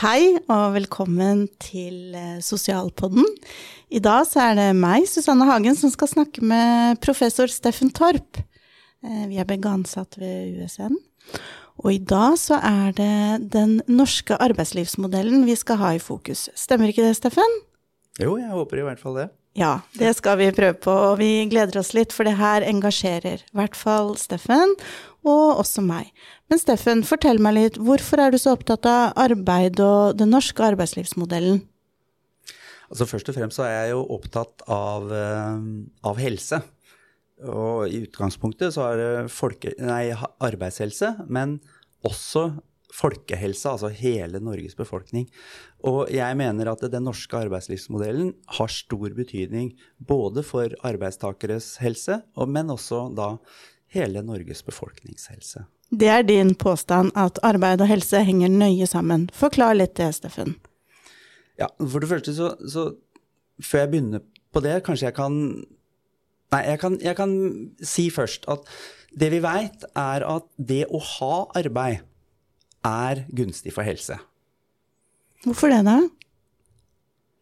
Hei og velkommen til eh, Sosialpodden. I dag så er det meg, Susanne Hagen, som skal snakke med professor Steffen Torp. Eh, vi er begge ansatt ved USN. Og i dag så er det den norske arbeidslivsmodellen vi skal ha i fokus. Stemmer ikke det, Steffen? Jo, jeg håper i hvert fall det. Ja, det skal vi prøve på, og vi gleder oss litt, for det her engasjerer. I hvert fall Steffen, og også meg. Men Steffen, fortell meg litt, hvorfor er du så opptatt av arbeid og den norske arbeidslivsmodellen? Altså Først og fremst så er jeg jo opptatt av, eh, av helse. Og i utgangspunktet så er det folke, nei, arbeidshelse, men også folkehelse, altså hele Norges befolkning. Og jeg mener at den norske arbeidslivsmodellen har stor betydning både for arbeidstakeres helse, men også da hele Norges befolkningshelse. Det er din påstand at arbeid og helse henger nøye sammen. Forklar litt det, Steffen. Ja, for det første så, så Før jeg begynner på det, kanskje jeg kan Nei, jeg kan, jeg kan si først at det vi veit, er at det å ha arbeid er gunstig for helse. Hvorfor det, da?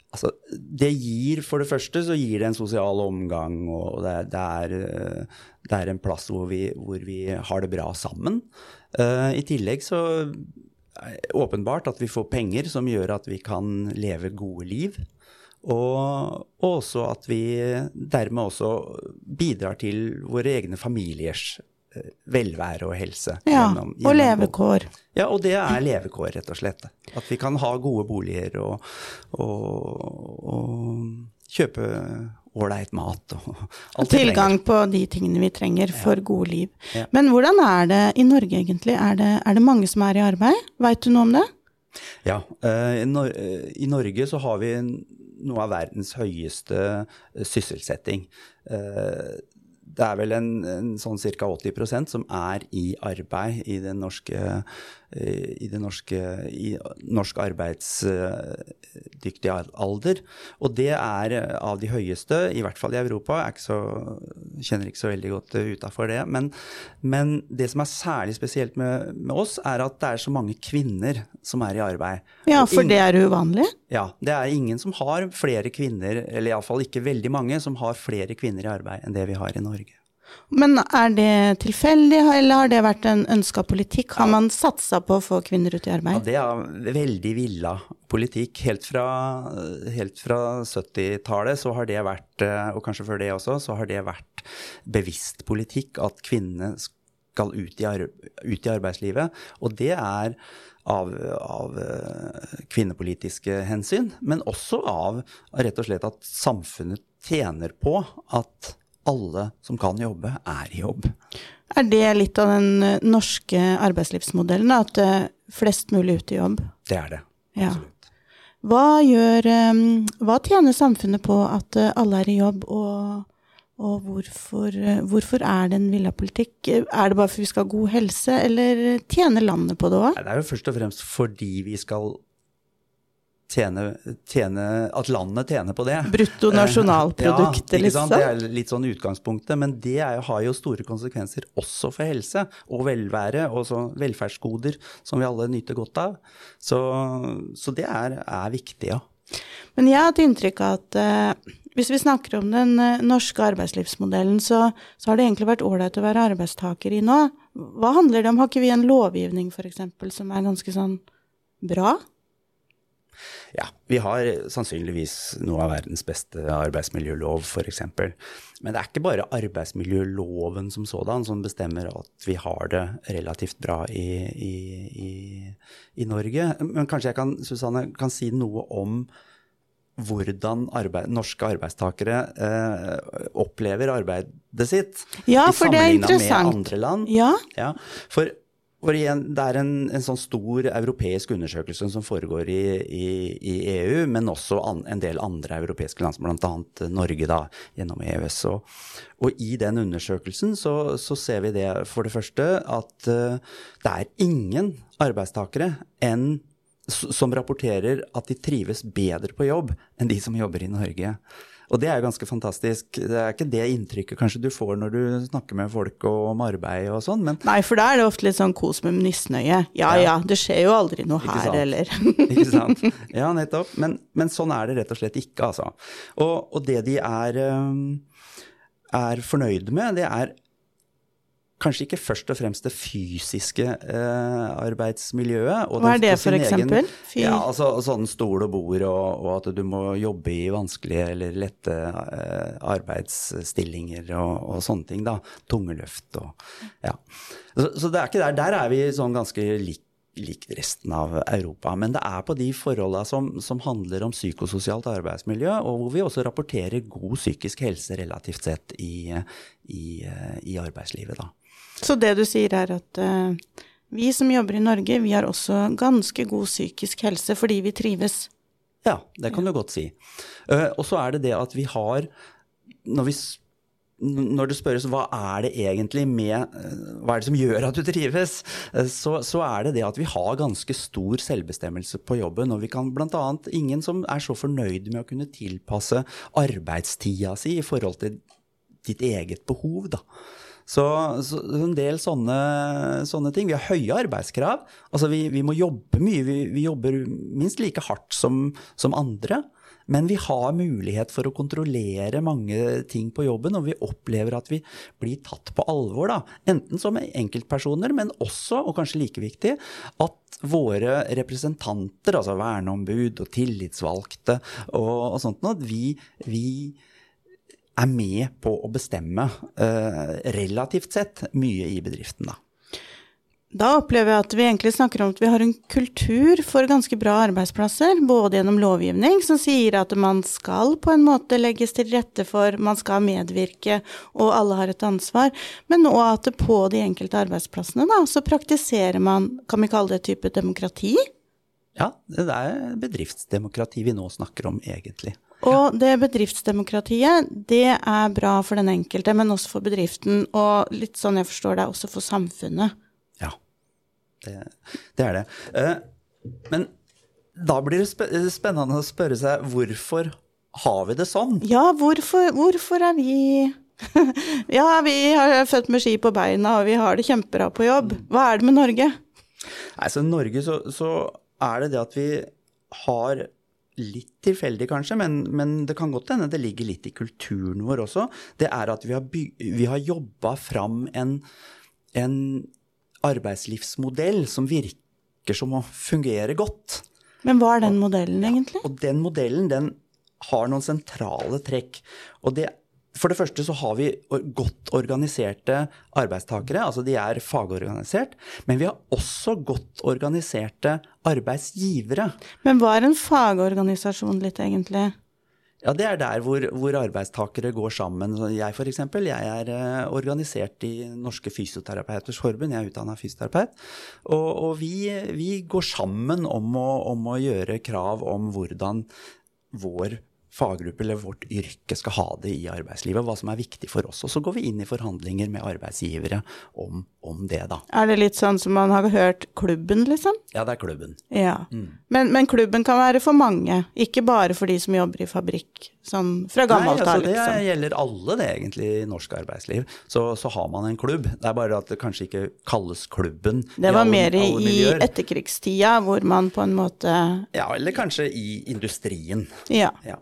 Altså, det gir, For det første så gir det en sosial omgang, og det, det, er, det er, en plass hvor vi, hvor vi, har det bra sammen. Uh, I tillegg så det åpenbart at vi får penger som gjør at vi kan leve gode liv. Og, og også at vi dermed også bidrar til våre egne familiers Eh, velvære og helse. Ja, gjennom, gjennom, og levekår. Ja, og det er levekår, rett og slett. At vi kan ha gode boliger og, og, og kjøpe ålreit mat. Og, og tilgang på de tingene vi trenger for ja. gode liv. Ja. Men hvordan er det i Norge egentlig? Er det, er det mange som er i arbeid? Veit du noe om det? Ja, uh, i, i Norge så har vi noe av verdens høyeste sysselsetting. Det er vel en, en sånn ca. 80% som er i arbeid i den norske i, det norske, i norsk arbeidsdyktig alder. Og det er eh, av de høyeste, i hvert fall i Europa. Jeg ikke så, kjenner ikke så veldig godt eh, utafor det. Men, men, det som er særlig spesielt med, med, oss, er at det er så mange kvinner som er i arbeid. Ja, for ingen, det er uvanlig? Ja. Det er ingen som har flere kvinner, eller iallfall ikke veldig mange, som har flere kvinner i arbeid enn det vi har i Norge. Men er det tilfeldig, eller har det vært en ønska politikk? Har man satsa på å få kvinner ut i arbeid? Ja, det er veldig villa politikk. Helt fra, fra 70-tallet så har det vært, og kanskje før det også, så har det vært bevisst politikk at kvinnene skal ut i, ut i arbeidslivet. Og det er av, av, kvinnepolitiske hensyn, men også av rett og slett at samfunnet tjener på at alle som kan jobbe, er i jobb. Er det litt av den eh, norske arbeidslivsmodellen, at eh, flest mulig ut i jobb? Det er det. Ja. Absolutt. Hva, gjør, eh, hva tjener samfunnet på at alle er i jobb, og, og hvorfor, hvorfor, er det en villa politikk? Er det bare for vi skal ha god helse, eller tjener landet på det òg? Det er jo først og fremst fordi vi skal tjene, tjene, at landet tjener på det. Bruttonasjonalproduktet, ja, liksom. Det er litt sånn utgangspunktet. Men det er, har jo store konsekvenser også for helse og velvære, og så velferdsgoder som vi alle nyter godt av. Så, så det er, er, viktig, ja. Men jeg har hatt inntrykk av at uh, hvis vi snakker om den uh, norske arbeidslivsmodellen, så, så, har det egentlig vært ålreit å være arbeidstaker i nå. Hva handler det om? Har ikke vi en lovgivning f.eks. som er ganske sånn bra? Ja, vi har sannsynligvis noe av verdens beste arbeidsmiljølov, f.eks. Men det er ikke bare arbeidsmiljøloven som sådan som bestemmer at vi har det relativt bra i, i, i, i Norge. Men kanskje jeg kan, Susanne, kan si noe om hvordan arbeid, norske arbeidstakere eh, opplever arbeidet sitt. Ja, for det er interessant. med andre land. Ja. ja for For igjen, Det er en, en, sånn stor europeisk undersøkelse som foregår i, i, i EU, men også an, en del andre europeiske land, bl.a. Norge da, gjennom EØS. Og, og i den undersøkelsen så, så, ser vi det for det første at uh, det er ingen arbeidstakere enn, som rapporterer at de trives bedre på jobb enn de som jobber i Norge. Og det er jo ganske fantastisk. Det er ikke det inntrykket kanskje du får når du snakker med folk om arbeid og sånn, men Nei, for da er det ofte litt sånn kos med misnøye. Ja ja, det skjer jo aldri noe ikke her heller. ikke sant. Ja, nettopp. Men, men, sånn er det rett og slett ikke, altså. Og, og det de er, er fornøyd med, det er kanskje ikke først og fremst det fysiske eh, arbeidsmiljøet. Hva er det eksempel? Egen, ja, altså Sånn stol og bord, og, og, at du må jobbe i vanskelige eller lette eh, arbeidsstillinger og, og, sånne ting. da, Tungeløft og ja. Så, så, det er ikke der. Der er vi sånn ganske lik, likt resten av Europa. Men det er på de forholdene som, som, handler om psykososialt arbeidsmiljø, og hvor vi også rapporterer god psykisk helse relativt sett i, i, i arbeidslivet. da. Så det du sier er at uh, vi som jobber i Norge, vi har også ganske god psykisk helse fordi vi trives? Ja, det kan du godt si. Uh, og så er det det at vi har når, vi, når det spørres hva er det egentlig med eh, Hva er det som gjør at du trives, så, så, er det det at vi har ganske stor selvbestemmelse på jobben. Og vi kan bl.a. ingen som er så fornøyd med å kunne tilpasse arbeidstida si i forhold til ditt eget behov, da. Så, så, en del sånne, sånne, ting. Vi har høye arbeidskrav. Altså vi, vi må jobbe mye. Vi, vi jobber minst like hardt som, som, andre. Men vi har mulighet for å kontrollere mange ting på jobben, og vi opplever at vi blir tatt på alvor. Da. Enten som enkeltpersoner, men også, og kanskje like viktig, at våre representanter, altså verneombud og tillitsvalgte og, og sånt, at vi, vi er med på å bestemme eh, relativt sett mye i bedriften, da. Da opplever jeg at vi egentlig snakker om at vi har en kultur for ganske bra arbeidsplasser, både gjennom lovgivning, som sier at man skal på en måte legges til rette for, man skal medvirke, og alle har et ansvar, men òg at på de enkelte arbeidsplassene da, så praktiserer man, kan vi kalle det type demokrati? Ja, det er bedriftsdemokrati vi nå snakker om, egentlig. Og det bedriftsdemokratiet, det er bra for den enkelte, men også for bedriften. Og litt sånn jeg forstår det, også for samfunnet. Ja, det, det er det. Eh, men da blir det spennende å spørre seg hvorfor har vi det sånn? Ja, hvorfor, hvorfor er vi Ja, vi har født med ski på beina, og vi har det kjempebra på jobb. Hva er det med Norge? Nei, så I Norge så, så er det det at vi har litt tilfeldig, kanskje, men, men, det kan godt hende det ligger litt i kulturen vår også. Det er at vi har, by, har jobba fram en, en, arbeidslivsmodell som virker som å fungere godt. Men hva er den modellen, egentlig? og den modellen, den har noen sentrale trekk. Og det for det første så har vi godt organiserte arbeidstakere, altså de er fagorganisert. Men vi har også godt organiserte arbeidsgivere. Men hva er en fagorganisasjon litt, egentlig? Ja, Det er der hvor, hvor arbeidstakere går sammen. Jeg for eksempel, jeg er uh, organisert i Norske Fysioterapeuters Forbund, jeg er utdanna fysioterapeut. Og, og vi, vi, går sammen om å, om å gjøre krav om hvordan vår faggruppe eller vårt yrke skal ha det i arbeidslivet, hva som er viktig for oss. Og så går vi inn i forhandlinger med arbeidsgivere om, om det, da. Er det litt sånn som man har hørt klubben, liksom? Ja, det er klubben. Ja. Mm. Men, men, klubben kan være for mange, ikke bare for de som jobber i fabrikk, sånn fra gammelt av, liksom? Det gjelder alle, det, egentlig, i norsk arbeidsliv. Så, så, har man en klubb. Det er bare at det kanskje ikke kalles klubben. Det var alle, mer i, i etterkrigstida, hvor man på en måte Ja, eller kanskje i industrien. Ja. ja.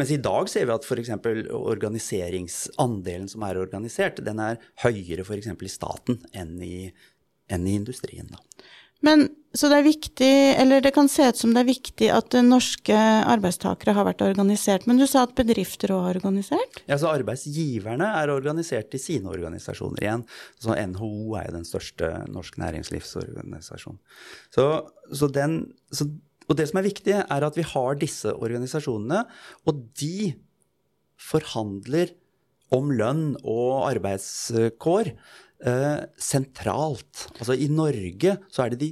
Mens i dag ser vi at f.eks. organiseringsandelen som er organisert, den er høyere f.eks. i staten enn i, enn i industrien. Da. Men så det er viktig, eller det kan se ut som det er viktig at norske arbeidstakere har vært organisert. Men du sa at bedrifter òg er organisert? Ja, så Arbeidsgiverne er organisert i sine organisasjoner igjen. Så NHO er jo den største norsk næringslivsorganisasjonen. Så, så, den, så og det som er viktig, er at vi har disse organisasjonene, og de forhandler om lønn og arbeidskår eh, sentralt. Altså i Norge så er det de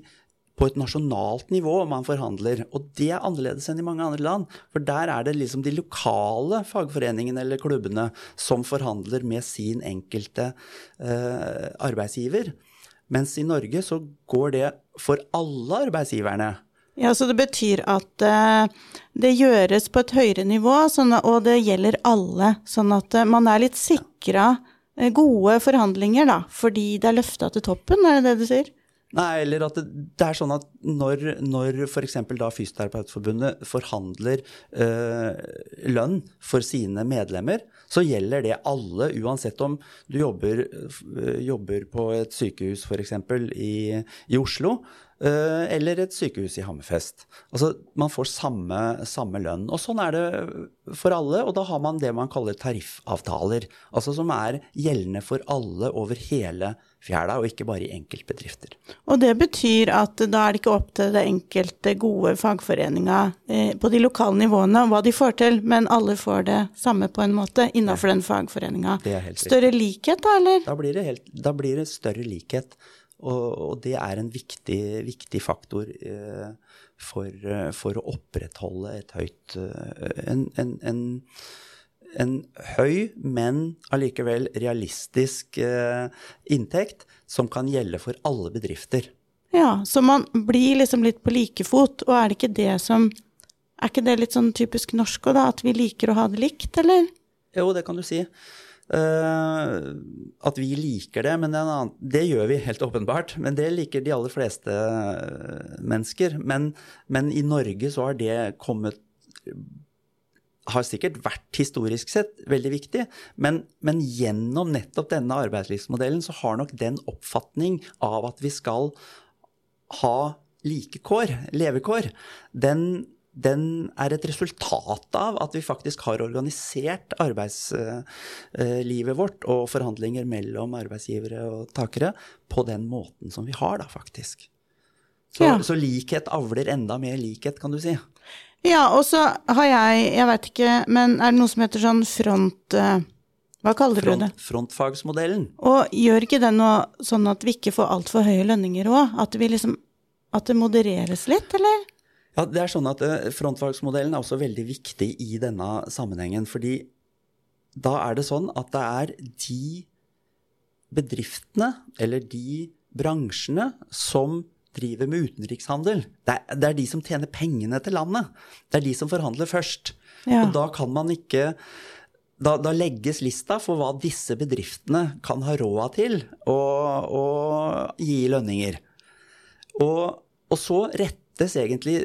på et nasjonalt nivå man forhandler. Og det er annerledes enn i mange andre land. For der er det liksom de lokale fagforeningene eller klubbene som forhandler med sin enkelte eh, arbeidsgiver. Mens i Norge så går det for alle arbeidsgiverne. Ja, Så det betyr at uh, det gjøres på et høyere nivå, sånn, og det gjelder alle. Sånn at uh, man er litt sikra uh, gode forhandlinger, da, fordi det er løfta til toppen, er det det du sier? Nei, eller at det, det er sånn at når, når f.eks. da Fysioterapeutforbundet forhandler øh, lønn for sine medlemmer, så gjelder det alle, uansett om du jobber, øh, jobber på et sykehus f.eks. I, i Oslo, Eh, eller et sykehus i Hammerfest. Altså, man får samme, samme, lønn. Og sånn er det for alle, og da har man det man kaller tariffavtaler. Altså som er gjeldende for alle over hele fjæra, og ikke bare i enkeltbedrifter. Og det betyr at da er det ikke opp til det enkelte gode fagforeninga eh, på de lokale nivåene hva de får til, men alle får det samme på en måte innafor den fagforeninga. Større likhet da, eller? Da blir, helt, da blir det større likhet. Og, og det er en viktig, viktig faktor eh, for, eh, for, å opprettholde et høyt eh, en, en, en, en høy, men allikevel realistisk eh, inntekt som kan gjelde for alle bedrifter. Ja, så man blir liksom litt på like fot, og er det ikke det som Er ikke det litt sånn typisk norsk òg, da? At vi liker å ha det likt, eller? Jo, det kan du si. Uh, at vi liker det, men annen, det gjør vi helt åpenbart. Men det liker de aller fleste mennesker. Men, men, i Norge så har det kommet har sikkert vært historisk sett veldig viktig, men, men gjennom nettopp denne arbeidslivsmodellen så har nok den oppfatning av at vi skal ha like kår, levekår, den den er et resultat av at vi faktisk har organisert arbeidslivet vårt og forhandlinger mellom arbeidsgivere og takere på den måten som vi har, da, faktisk. Så, ja. så likhet avler enda mer likhet, kan du si. Ja, og så har jeg, jeg vet ikke, men er det noe som heter sånn front... Eh, hva kaller front, du det? Frontfagsmodellen. Og gjør ikke det noe sånn at vi ikke får altfor høye lønninger òg? At, liksom, at det modereres litt, eller? Ja, det er sånn at eh, Frontfagsmodellen er også veldig viktig i denne sammenhengen. fordi da er det sånn at det er de bedriftene eller de bransjene som driver med utenrikshandel. Det er, det er, de som tjener pengene til landet. Det er de som forhandler først. Ja. Og da kan man ikke da, da, legges lista for hva disse bedriftene kan ha råd til å, gi lønninger. Og, og så rettes egentlig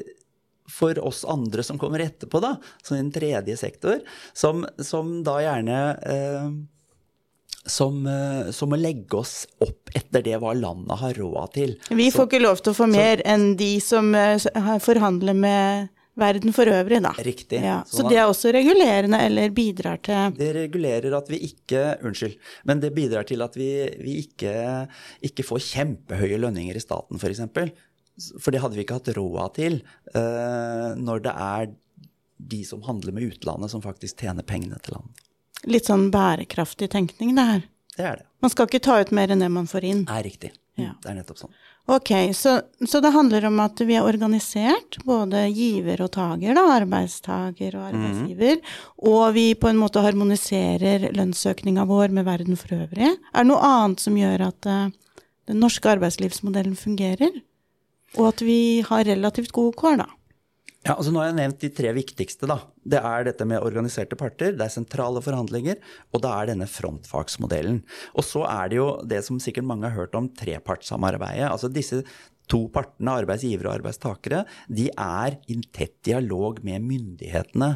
for oss andre som kommer etterpå, da, som den tredje sektor, som, som da gjerne eh, som, eh, som, må legge oss opp etter det hva landet har råd til. Vi får så, ikke lov til å få mer så, enn de som uh, forhandler med verden for øvrig, da. Riktig. Ja, sånn så det er også regulerende, eller bidrar til Det regulerer at vi ikke Unnskyld. Men det bidrar til at vi, vi ikke, ikke får kjempehøye lønninger i staten, f.eks. For det hadde vi ikke hatt råd til uh, når det er de som handler med utlandet, som faktisk tjener pengene til landet. Litt sånn bærekraftig tenkning, det her. Det er det. Man skal ikke ta ut mer enn det man får inn. Nei, riktig. Ja. Det er nettopp sånn. Ok, så, så, det handler om at vi er organisert, både giver og tager, da, arbeidstaker og arbeidsgiver, mm. og vi på en måte harmoniserer lønnsøkninga vår med verden for øvrig. Er det noe annet som gjør at uh, den norske arbeidslivsmodellen fungerer? Og at vi har relativt gode kår, da. Ja, altså Nå har jeg nevnt de tre viktigste. da. Det er dette med organiserte parter, det er sentrale forhandlinger, og det er denne frontfagsmodellen. Og så er det jo det som sikkert mange har hørt om, trepartssamarbeidet. Altså disse to partene, arbeidsgivere og arbeidstakere, de er i tett dialog med myndighetene.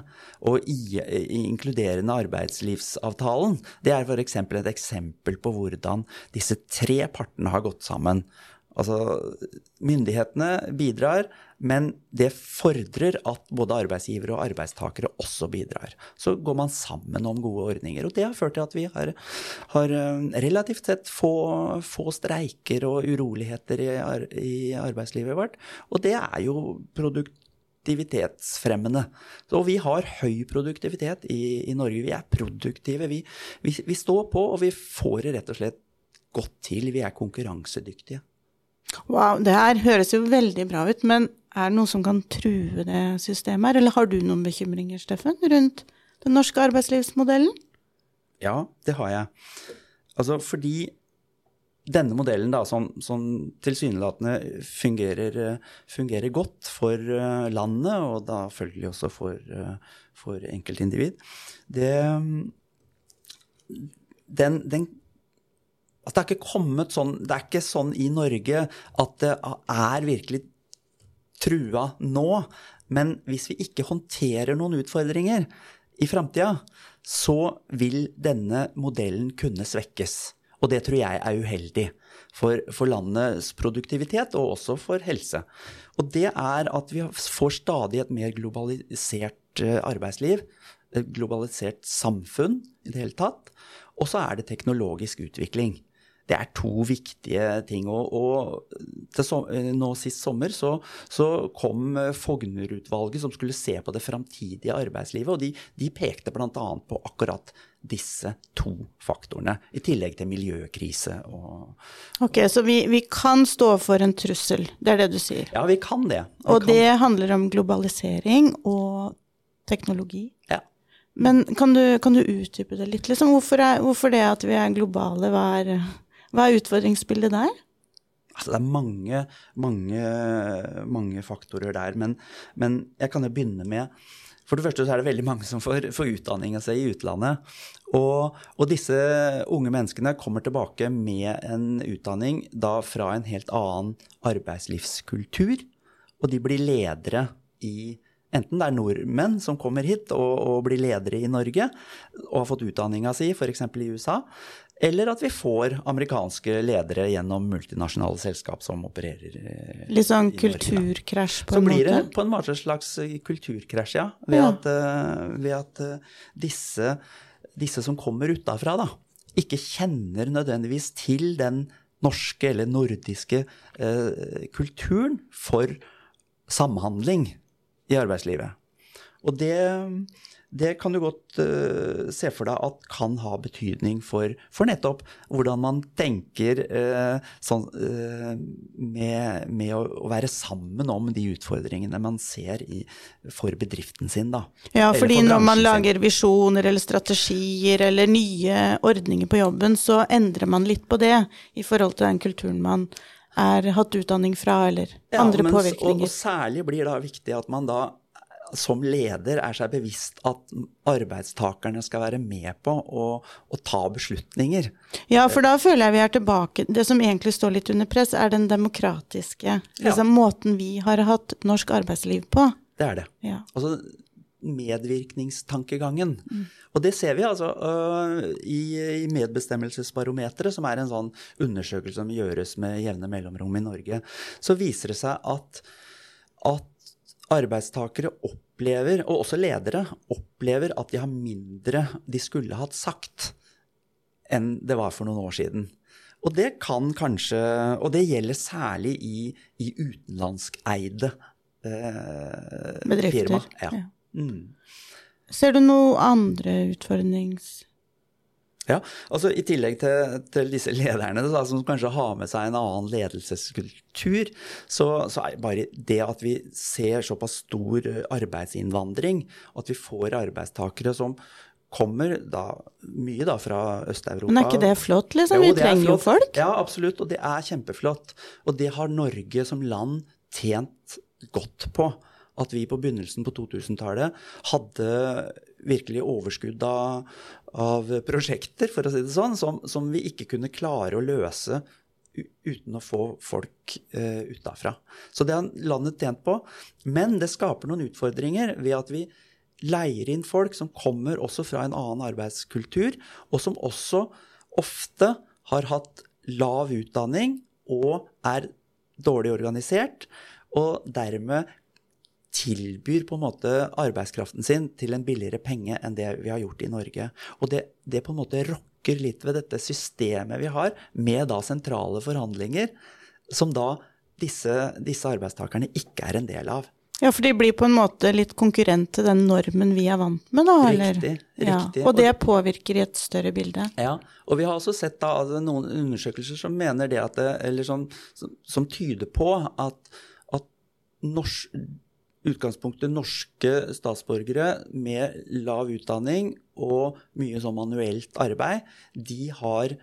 Og i, inkluderende arbeidslivsavtalen, det er f.eks. et eksempel på hvordan disse tre partene har gått sammen. Altså, myndighetene bidrar, men det fordrer at både arbeidsgivere og arbeidstakere også bidrar. Så går man sammen om gode ordninger. Og det har ført til at vi har, har eh, relativt sett få, få, streiker og uroligheter i, i arbeidslivet vårt. Og det er jo produktivitetsfremmende. Så vi har høy produktivitet i, i Norge. Vi er produktive. Vi, vi, vi, står på, og vi får det rett og slett godt til. Vi er konkurransedyktige. Wow, det her høres jo veldig bra ut, men er det noe som kan true det systemet her, eller har du noen bekymringer, Steffen, rundt den norske arbeidslivsmodellen? Ja, det har jeg. Altså fordi denne modellen, da, som, som tilsynelatende fungerer, fungerer, godt for eh, landet, og da følgelig også for, eh, for enkeltindivid, det den, den Altså, det er ikke kommet sånn Det er ikke sånn i Norge at det er virkelig trua nå. Men hvis vi ikke håndterer noen utfordringer i framtida, så vil denne modellen kunne svekkes. Og det tror jeg er uheldig for, for, landets produktivitet, og også for helse. Og det er at vi får stadig et mer globalisert eh, arbeidsliv. Et globalisert samfunn i det hele tatt. Og så er det teknologisk utvikling. Det er to viktige ting. Og, og til, nå sist sommer så, så kom Fogner-utvalget som skulle se på det framtidige arbeidslivet, og de, de pekte bl.a. på akkurat disse to faktorene, i tillegg til miljøkrise og Ok, så vi, vi kan stå for en trussel, det er det du sier? Ja, vi kan det. Vi og kan. det handler om globalisering og teknologi? Ja. Men kan du, kan du utdype det litt? Liksom? Hvorfor, er, hvorfor, det at vi er globale? Hva er, hva er utfordringsbildet der? Altså, det er mange, mange, mange faktorer der. Men, men, jeg kan jo begynne med For det første så er det veldig mange som får, får utdanninga si i utlandet. Og, og, disse unge menneskene kommer tilbake med en utdanning da fra en helt annen arbeidslivskultur. Og de blir ledere i Enten det er nordmenn som kommer hit og, og blir ledere i Norge og har fått utdanninga si f.eks. i USA, eller at vi får amerikanske ledere gjennom multinasjonale selskap som opererer eh, Litt sånn kulturkrasj, på en måte? Så blir det på en måte slags eh, kulturkrasj, ja. Ved ja. at, uh, ved at disse, disse, som kommer utafra, da, ikke kjenner nødvendigvis til den norske eller nordiske eh, kulturen for samhandling i arbeidslivet. Og det det kan du godt uh, se for deg at kan ha betydning for, for nettopp hvordan man tenker uh, sånn, uh, med, med å, å, være sammen om de utfordringene man ser i, for bedriften sin. Da. Ja, fordi for når man lager visjoner eller strategier eller nye ordninger på jobben, så endrer man litt på det i forhold til den kulturen man er hatt utdanning fra, eller ja, andre mens, påvirkninger. Og, og særlig blir det viktig at man da som leder er seg bevisst at arbeidstakerne skal være med på å, å, ta beslutninger. Ja, for da føler jeg vi er tilbake Det som egentlig står litt under press, er den demokratiske liksom, ja. måten vi har hatt norsk arbeidsliv på. Det er det. Ja. Altså medvirkningstankegangen. Mm. Og det ser vi altså uh, i, i Medbestemmelsesbarometeret, som er en sånn undersøkelse som gjøres med jevne mellomrom i Norge. Så viser det seg at, at arbeidstakere opplever, og også ledere, opplever at de har mindre de skulle hatt sagt enn det var for noen år siden. Og det kan kanskje Og det gjelder særlig i, i utenlandskeide eh, Bedrifter. firma. Ja. ja. Mm. Ser du noen andre utfordrings... Ja, altså I tillegg til, til disse lederne da, som kanskje har med seg en annen ledelseskultur, så, så, er bare det at vi ser såpass stor arbeidsinnvandring, at vi får arbeidstakere som kommer da, mye da fra Øst-Europa. Men er ikke det flott, liksom? Jo, vi trenger jo folk. Ja, absolutt, og det er kjempeflott. Og det har Norge som land tjent godt på at vi på begynnelsen på 2000-tallet hadde virkelig overskudd av, av, prosjekter, for å si det sånn, som, som, vi ikke kunne klare å løse uten å få folk eh, utafra. Så det har landet tjent på. Men det skaper noen utfordringer ved at vi leier inn folk som kommer også fra en annen arbeidskultur, og som også ofte har hatt lav utdanning og er dårlig organisert, og dermed tilbyr på en måte arbeidskraften sin til en billigere penge enn det vi har gjort i Norge. Og det, det på en måte rokker litt ved dette systemet vi har, med da sentrale forhandlinger, som da disse, disse arbeidstakerne ikke er en del av. Ja, for de blir på en måte litt konkurrent til den normen vi er vant med, da? Eller? Riktig. Ja. riktig. Og det påvirker i et større bilde? Ja, og vi har også sett da, altså, noen undersøkelser som mener det at det, eller som, som, som tyder på at, at norsk, utgangspunktet norske statsborgere med lav utdanning og mye sånn manuelt arbeid, de har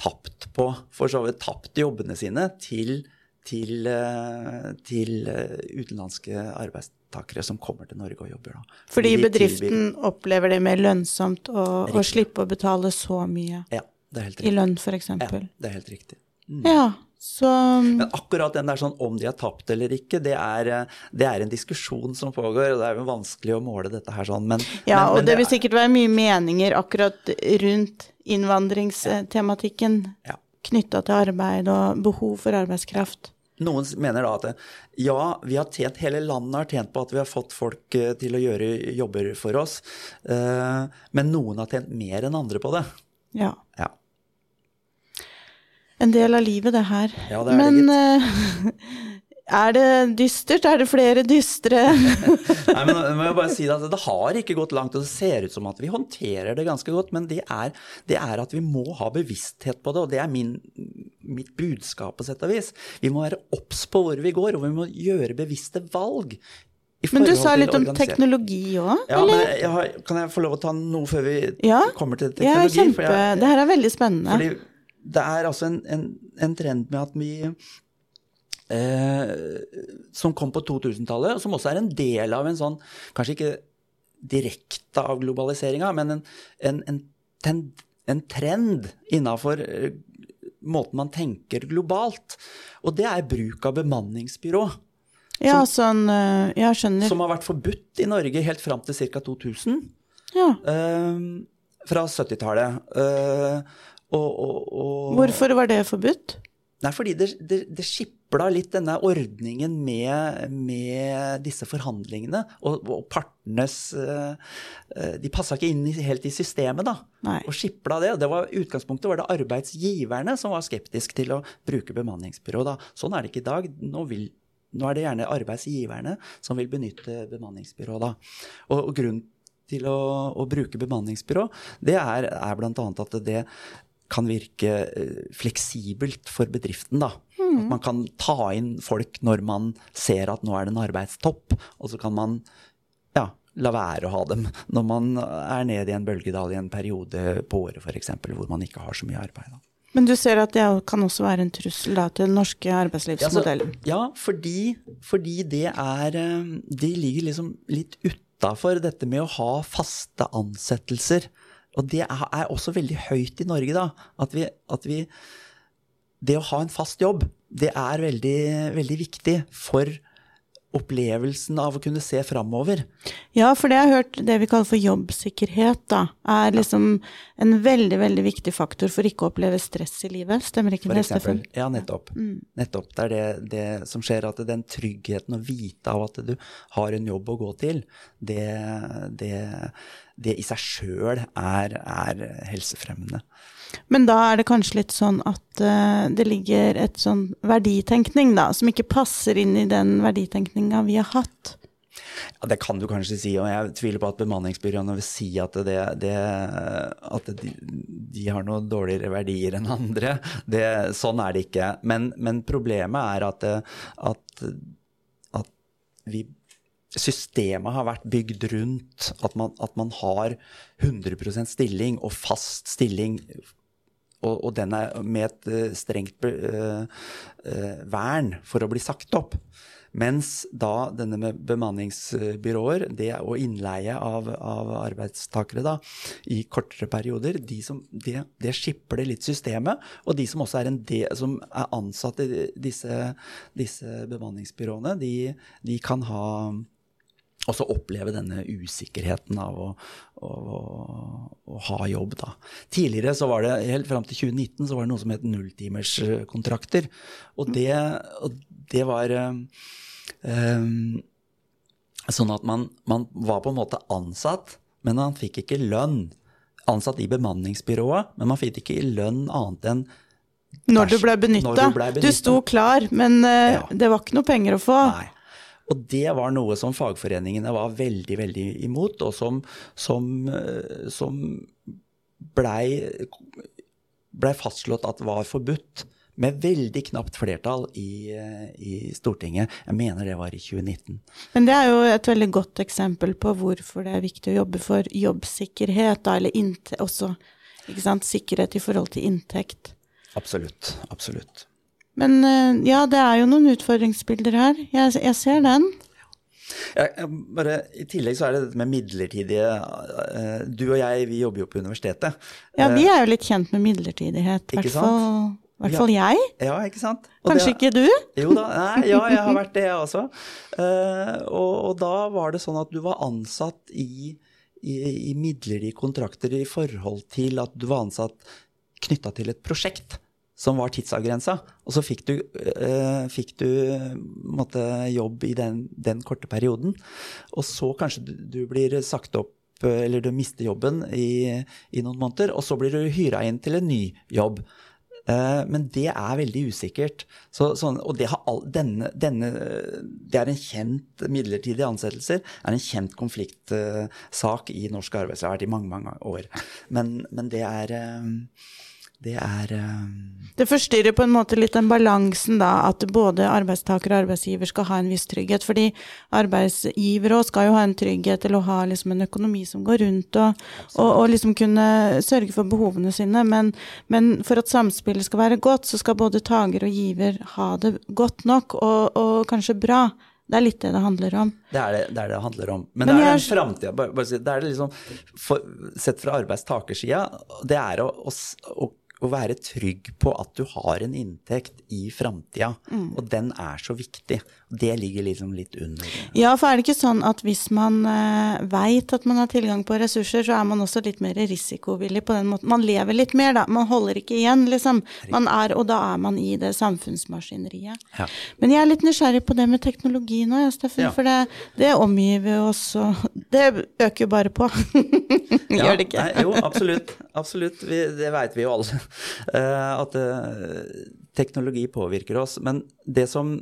tapt på, for så vidt tapt jobbene sine til til, eh, til eh, utenlandske arbeidstakere som kommer til Norge og jobber. Da. Fordi bedriften tilbyr- opplever det mer lønnsomt å, å slippe å betale så mye Ja, det er helt i lønn, f.eks. Ja, det er helt riktig. ja, så Men akkurat den der sånn om de har tapt eller ikke, det er, eh, det er en diskusjon som pågår, og det er jo vanskelig å måle dette her sånn, men Ja, men, og men det vil er- sikkert være mye meninger akkurat rundt innvandringstematikken Ja. knytta til arbeid og behov for arbeidskraft. Noen mener da at ja, vi har tjent, hele landet har tjent på at vi har fått folk eh, til å gjøre jobber for oss, eh, men noen har tjent mer enn andre på det. Ja. Ja. En del av livet, det her. Ja, det er det, Men eh, er det dystert? Er det flere dystre Nei, men må jeg bare si det, at det har ikke gått langt, og det ser ut som at vi håndterer det ganske godt, men det er, det er at vi må ha bevissthet på det, og det er min, mitt budskap på sett og vis. Vi må være obs på hvor vi går, og vi må gjøre bevisste valg. Men du sa litt om teknologi òg, Ja, men jeg har, kan jeg få lov å ta noe før vi Ja, kommer til teknologi? Ja, kjempe. Jeg- Det her er veldig spennende. fordi det er altså en, en, en trend med at vi eh, Som kom på 2000-tallet, og som også er en del av en sånn Kanskje ikke direkte av globaliseringa, men en, en, en, en trend innafor eh, måten man tenker globalt. Og det er bruk av bemanningsbyrå. Ja, sånn jeg skjønner. Som har vært forbudt i Norge helt fram til ca. 2000. Ja. eh, fra 70-tallet. Eh, og, og, og Hvorfor var det forbudt? Nei, fordi det, det, det skipla litt denne ordningen med, med disse forhandlingene. Og, og partenes eh, eh, De passa ikke inn helt i systemet, da. Nei. Og skipla det. det var, utgangspunktet var det arbeidsgiverne som var skeptiske til å bruke bemanningsbyrå. Da. Sånn er det ikke i dag. Nå, vil, nå er det gjerne arbeidsgiverne som vil benytte bemanningsbyrå. Da. Og, og grunnen til å, å bruke bemanningsbyrå, det er, er bl.a. at det kan virke eh, fleksibelt for bedriften. Da. At man kan ta inn folk når man ser at nå er det en arbeidstopp, og så kan man ja, la være å ha dem når man er nede i en bølgedal i en periode på året f.eks. hvor man ikke har så mye arbeid. Da. Men du ser at det kan også være en trussel da, til den norske Ja, arbeidslivsmodellen. så- ja fordi, fordi det er eh, De ligger liksom litt utafor dette med å ha faste ansettelser. Og det er, også veldig høyt i Norge, da. At vi, at vi Det å ha en fast jobb, det er veldig, veldig viktig for opplevelsen av å kunne se framover. Ja, for det jeg har hørt det vi kaller for jobbsikkerhet, da, er liksom en veldig, veldig viktig faktor for ikke å oppleve stress i livet. Stemmer ikke For det, eksempel. Steffen? Ja, nettopp. Nettopp. Det er det, det som skjer, at den tryggheten å vite av at du har en jobb å gå til, det, det, det i seg sjøl er, er helsefremmende. Men da er det kanskje litt sånn at uh, det ligger et sånn verditenkning, da, som ikke passer inn i den verditenkninga vi har hatt. Ja, det kan du kanskje si, og jeg tviler på at bemanningsbyråene vil si at, det, det, at de, de har noe dårligere verdier enn andre. Det, sånn er det ikke. Men, men problemet er at, at, at vi Systemet har vært bygd rundt at man, at man har 100% stilling og fast stilling og, og den er med et eh, strengt eh, eh, vern for å bli sagt opp. Mens da denne med bemanningsbyråer det, og innleie av, av arbeidstakere da, i kortere perioder, de som, det, det skipper litt systemet. Og de som også er, en del, som er ansatt i disse, disse bemanningsbyråene, de, de kan ha også oppleve denne usikkerheten av å, å, å, ha jobb. Da. Tidligere, så var det, helt fram til 2019, så var det noe som het nulltimerskontrakter. Og det, og det var um, sånn at man, man var på en måte ansatt, men man fikk ikke lønn. Ansatt i bemanningsbyrået, men man fikk ikke lønn annet enn Når du ble Når benytta. du ble Du sto klar, men uh, Ja. det var ikke noe penger å få. Nei. Og det var noe som fagforeningene var veldig, veldig imot, og som, som, eh, som blei ble fastslått at var forbudt. Med veldig knapt flertall i, eh, i, Stortinget. Jeg mener det var i 2019. Men det er jo et veldig godt eksempel på hvorfor det er viktig å jobbe for jobbsikkerhet, eller også sikkerhet i forhold til inntekt. Absolutt. Absolutt. Men eh, ja, det er jo noen utfordringsbilder her. Jeg, jeg ser den. Jeg, bare, I tillegg så er det dette med midlertidige uh, Du og jeg, vi jobber jo på universitetet. Ja, vi er jo litt kjent med midlertidighet. I hvert fall, hvert fall jeg. Ja, ikke sant? Og Kanskje det, ikke du? Jo da, nei, ja, jeg har vært det, jeg også. Uh, og, og, da var det sånn at du var ansatt i, i, i midlertidige kontrakter i forhold til at du var ansatt knytta til et prosjekt som var tidsavgrensa. Og så fikk du, øh, fikk du måtte, jobb i den, den, korte perioden. Og så kanskje du, du, blir sagt opp, eller du mister jobben i, i noen måneder. Og så blir du hyra inn til en ny jobb. Uh, men det er veldig usikkert. Så, sånn, og det, all, denne, denne, det, er en kjent midlertidige ansettelser er en kjent konfliktsak uh, i norsk arbeidsliv i mange mange år. Men, men det er uh, det er uh... Det forstyrrer på en måte litt den balansen, da, at både arbeidstaker og arbeidsgiver skal ha en viss trygghet. Fordi arbeidsgiver òg skal jo ha en trygghet til å ha liksom en økonomi som går rundt, og, og, og liksom kunne sørge for behovene sine. Men, men, for at samspillet skal være godt, så skal både taker og giver ha det godt nok, og, og kanskje bra. Det er litt det det handler om. Det er det det, er det handler om. Men, Men det er den framtida Det er det liksom for, Sett fra arbeidstakersida, det er å, å, å å være trygg på at du har en inntekt i framtida. Mm. Og den er så viktig. Det ligger liksom litt under. Ja, for er det ikke sånn at hvis man eh, veit at man har tilgang på ressurser, så er man også litt mer risikovillig på den måten. Man lever litt mer, da. Man holder ikke igjen, liksom. Man er, og da er man i det samfunnsmaskineriet. Ja. Men jeg er litt nysgjerrig på det med teknologi nå, ja, Steffen. Ja. For det, det omgiver jo også Det øker jo bare på. Gjør det ikke? Nei, jo, absolutt. Absolutt. Vi, det veit vi jo alle. Eh, at uh, teknologi påvirker oss. Men det som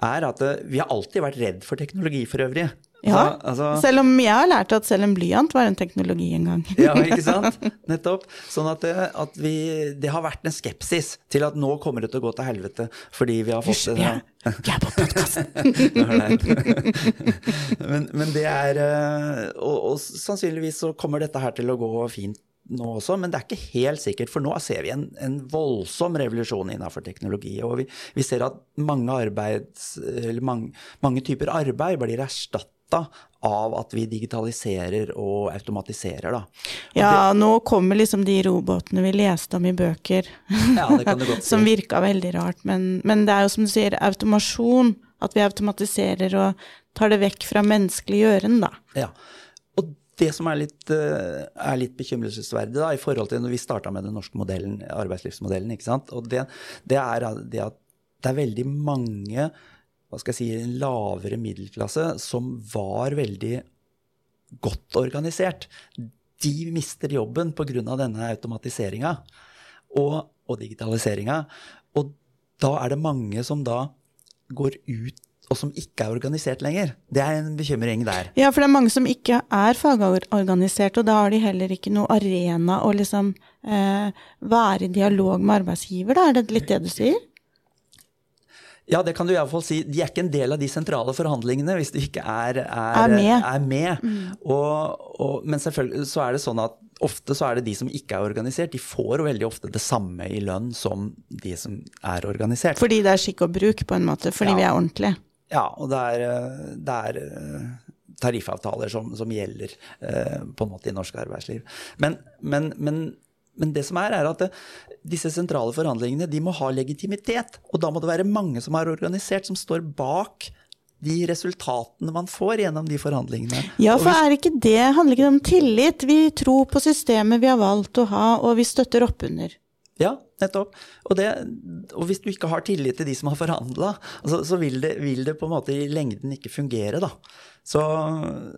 er at uh, vi har alltid vært redd for teknologi for øvrig. Ja, altså, selv om jeg har lært at selv en blyant var en teknologi en gang. ja, ikke sant? Nettopp. Sånn at, det, at vi, det har vært en skepsis til at nå kommer det til å gå til helvete fordi vi har fått Hysj, vi er på podkasten! men, men det er og, og sannsynligvis så kommer dette her til å gå fint nå også, men det er ikke helt sikkert. For nå ser vi en, en voldsom revolusjon innenfor teknologi. Og vi, vi ser at mange, arbeids, mange, mange typer arbeid blir erstatta av at vi digitaliserer og automatiserer, da. ja, det, nå kommer liksom de robotene vi leste om i bøker, ja, det kan du godt som virka veldig rart. Men, men, det er jo som du sier, automasjon. At vi automatiserer og tar det vekk fra menneskelig gjøren, da. Ja, det som er litt, eh, er litt bekymringsverdig i forhold til når vi starta med den norske modellen, arbeidslivsmodellen? Og det, det, er det at det er veldig mange hva skal jeg si, en lavere middelklasse som var veldig godt organisert. De mister jobben pga. denne automatiseringa og, og digitaliseringa. Og da er det mange som da går ut og som ikke er organisert lenger. Det er en bekymring der. Ja, for det er mange som ikke er fagorganisert, og da har de heller ikke noe arena å liksom eh, være i dialog med arbeidsgiver, da? Er det litt det du sier? Ja, det kan du iallfall si. De er ikke en del av de sentrale forhandlingene hvis de ikke er, er, er med. Er med. Mm. Og, og, men selvfølgelig så er det sånn at ofte så er det de som ikke er organisert, de får veldig ofte det samme i lønn som de som er organisert. Fordi det er skikk og bruk, på en måte? Fordi ja. vi er ordentlige? Ja, og det er, eh, det er eh, tariffavtaler som, som gjelder eh, på en måte i norsk arbeidsliv. Men, men, men, men, det som er, er at det, disse sentrale forhandlingene de må ha legitimitet. Og da må det være mange som er organisert, som står bak de resultatene man får gjennom de forhandlingene. Ja, for er ikke det handler ikke om tillit? Vi tror på systemet vi har valgt å ha, og vi støtter opp under. Ja, nettopp. Og, det, og, hvis du ikke har tillit til de som har forhandla, så, så vil det, vil det, på en måte i lengden ikke fungere, da. Så,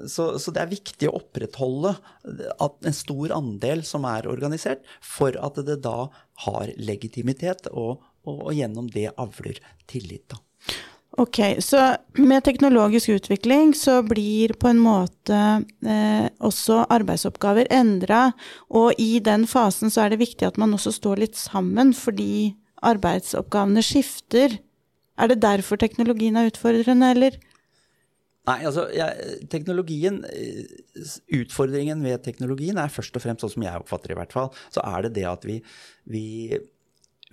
så, så, det er viktig å opprettholde en stor andel som er organisert, for at det da har legitimitet, og, og, og gjennom det avler tillit. da. Ok, så med teknologisk utvikling så blir på en måte eh, også arbeidsoppgaver endra, og i den fasen så er det viktig at man også står litt sammen, fordi arbeidsoppgavene skifter. Er det derfor teknologien er utfordrende, eller? Nei, altså, jeg, teknologien eh, Utfordringen ved teknologien er først og fremst, sånn som jeg oppfatter det i hvert fall, så er det det at vi, vi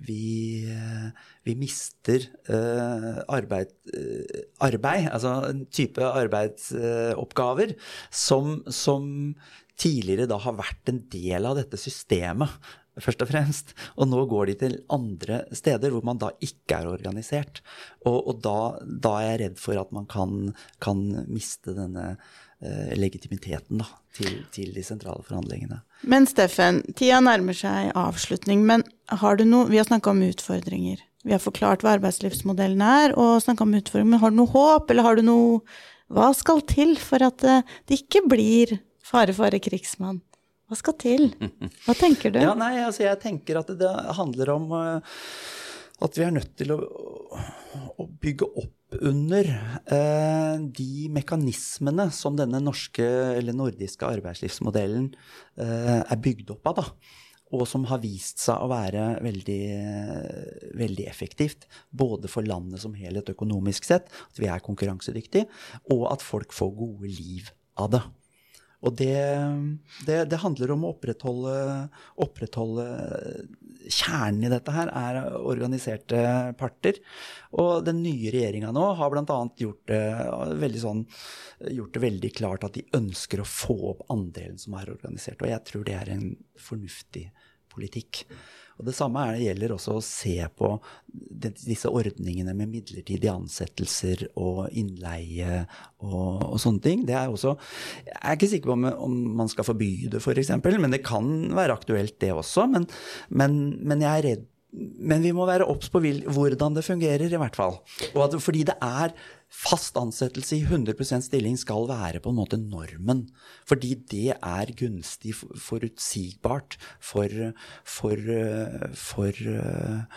vi, eh, vi mister uh, arbeid, uh, arbeid, altså en type arbeidsoppgaver som, som, tidligere da har vært en del av dette systemet, først og fremst. Og nå går de til andre steder hvor man da ikke er organisert. Og, og da, da, er jeg redd for at man kan, kan miste denne Eh, legitimiteten da, til, til, de sentrale forhandlingene. Men Steffen, tida nærmer seg avslutning. Men har du noe Vi har snakka om utfordringer. Vi har forklart hva arbeidslivsmodellen er, og snakka om utfordringer. Men har du noe håp, eller har du noe Hva skal til for at eh, det ikke blir fare, fare, krigsmann? Hva skal til? Hva tenker du? Ja, nei, altså jeg tenker at det handler om uh, at vi er nødt til å, å bygge opp under eh, de mekanismene som denne norske eller nordiske arbeidslivsmodellen eh, er bygd opp av. da og som har vist seg å være veldig, veldig, effektivt. Både for landet som helhet økonomisk sett, at vi er konkurransedyktige, og at folk får gode liv av det. Og det, det, det handler om å opprettholde, opprettholde kjernen i dette her er organiserte parter. Og den nye regjeringa nå har bl.a. Gjort, sånn, gjort det veldig klart at de ønsker å få opp andelen som er organisert. Og jeg tror det er en fornuftig politikk. Og Det samme er, gjelder også å se på disse ordningene med midlertidige ansettelser og innleie og, og sånne ting. Det er også, jeg er ikke sikker på om, om man skal forby det, f.eks., men det kan være aktuelt, det også. Men, men, men jeg er redd men vi må være obs på hvordan det fungerer, i hvert fall. At, fordi det er fast ansettelse i 100% stilling skal være på en måte normen. Fordi det er gunstig, forutsigbart for, for, for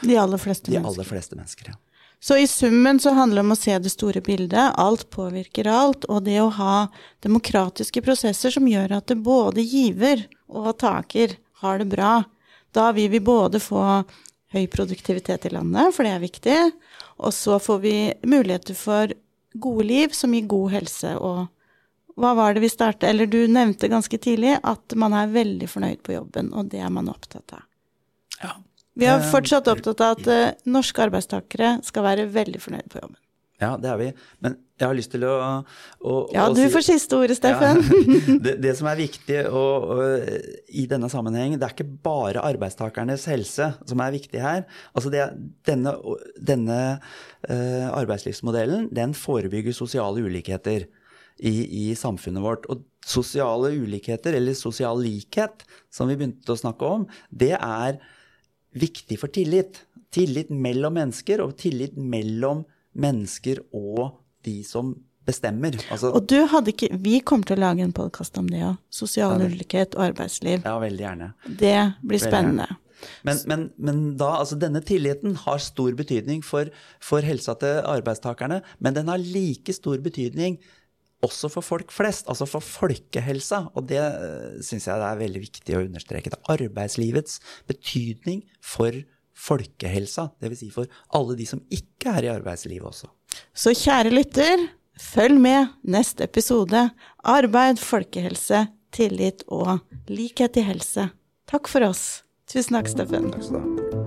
de aller fleste de mennesker. Aller fleste mennesker ja. Så i summen så handler det om å se det store bildet. Alt påvirker alt. Og det å ha demokratiske prosesser som gjør at det både giver og taker har det bra. Da vil vi både få høy produktivitet i landet, for det er viktig. Og så får vi muligheter for gode liv som gir god helse. Og hva var det vi startet Eller du nevnte ganske tidlig at man er veldig fornøyd på jobben, og det er man opptatt av. Ja. Vi er fortsatt opptatt av at uh, norske arbeidstakere skal være veldig fornøyd på jobben. Ja, det er vi. Men jeg har lyst til å, å Ja, du får siste ordet, Steffen. Ja, det, det, som er viktig å, i denne sammenheng, det er ikke bare arbeidstakernes helse som er viktig her. Altså det, denne, denne uh, arbeidslivsmodellen den forebygger sosiale ulikheter i, i, samfunnet vårt. Og sosiale ulikheter, eller sosial likhet, som vi begynte å snakke om, det er viktig for tillit. Tillit mellom mennesker, og tillit mellom mennesker og de som bestemmer. Altså, og du hadde ikke Vi kommer til å lage en podkast om det òg. Sosial ulikhet og arbeidsliv. Ja, veldig gjerne. Det blir spennende. Men, men, men, da, altså denne tilliten har stor betydning for, for helsa til arbeidstakerne, men den har like stor betydning også for folk flest, altså for folkehelsa. Og det uh, syns jeg det er veldig viktig å understreke. Det arbeidslivets betydning for folkehelsa, dvs. Si for alle de som ikke er i arbeidslivet også. Så kjære lytter, følg med neste episode. Arbeid, folkehelse, tillit og likhet i helse. Takk for oss. Tusen takk, Steffen. Takk skal du ha.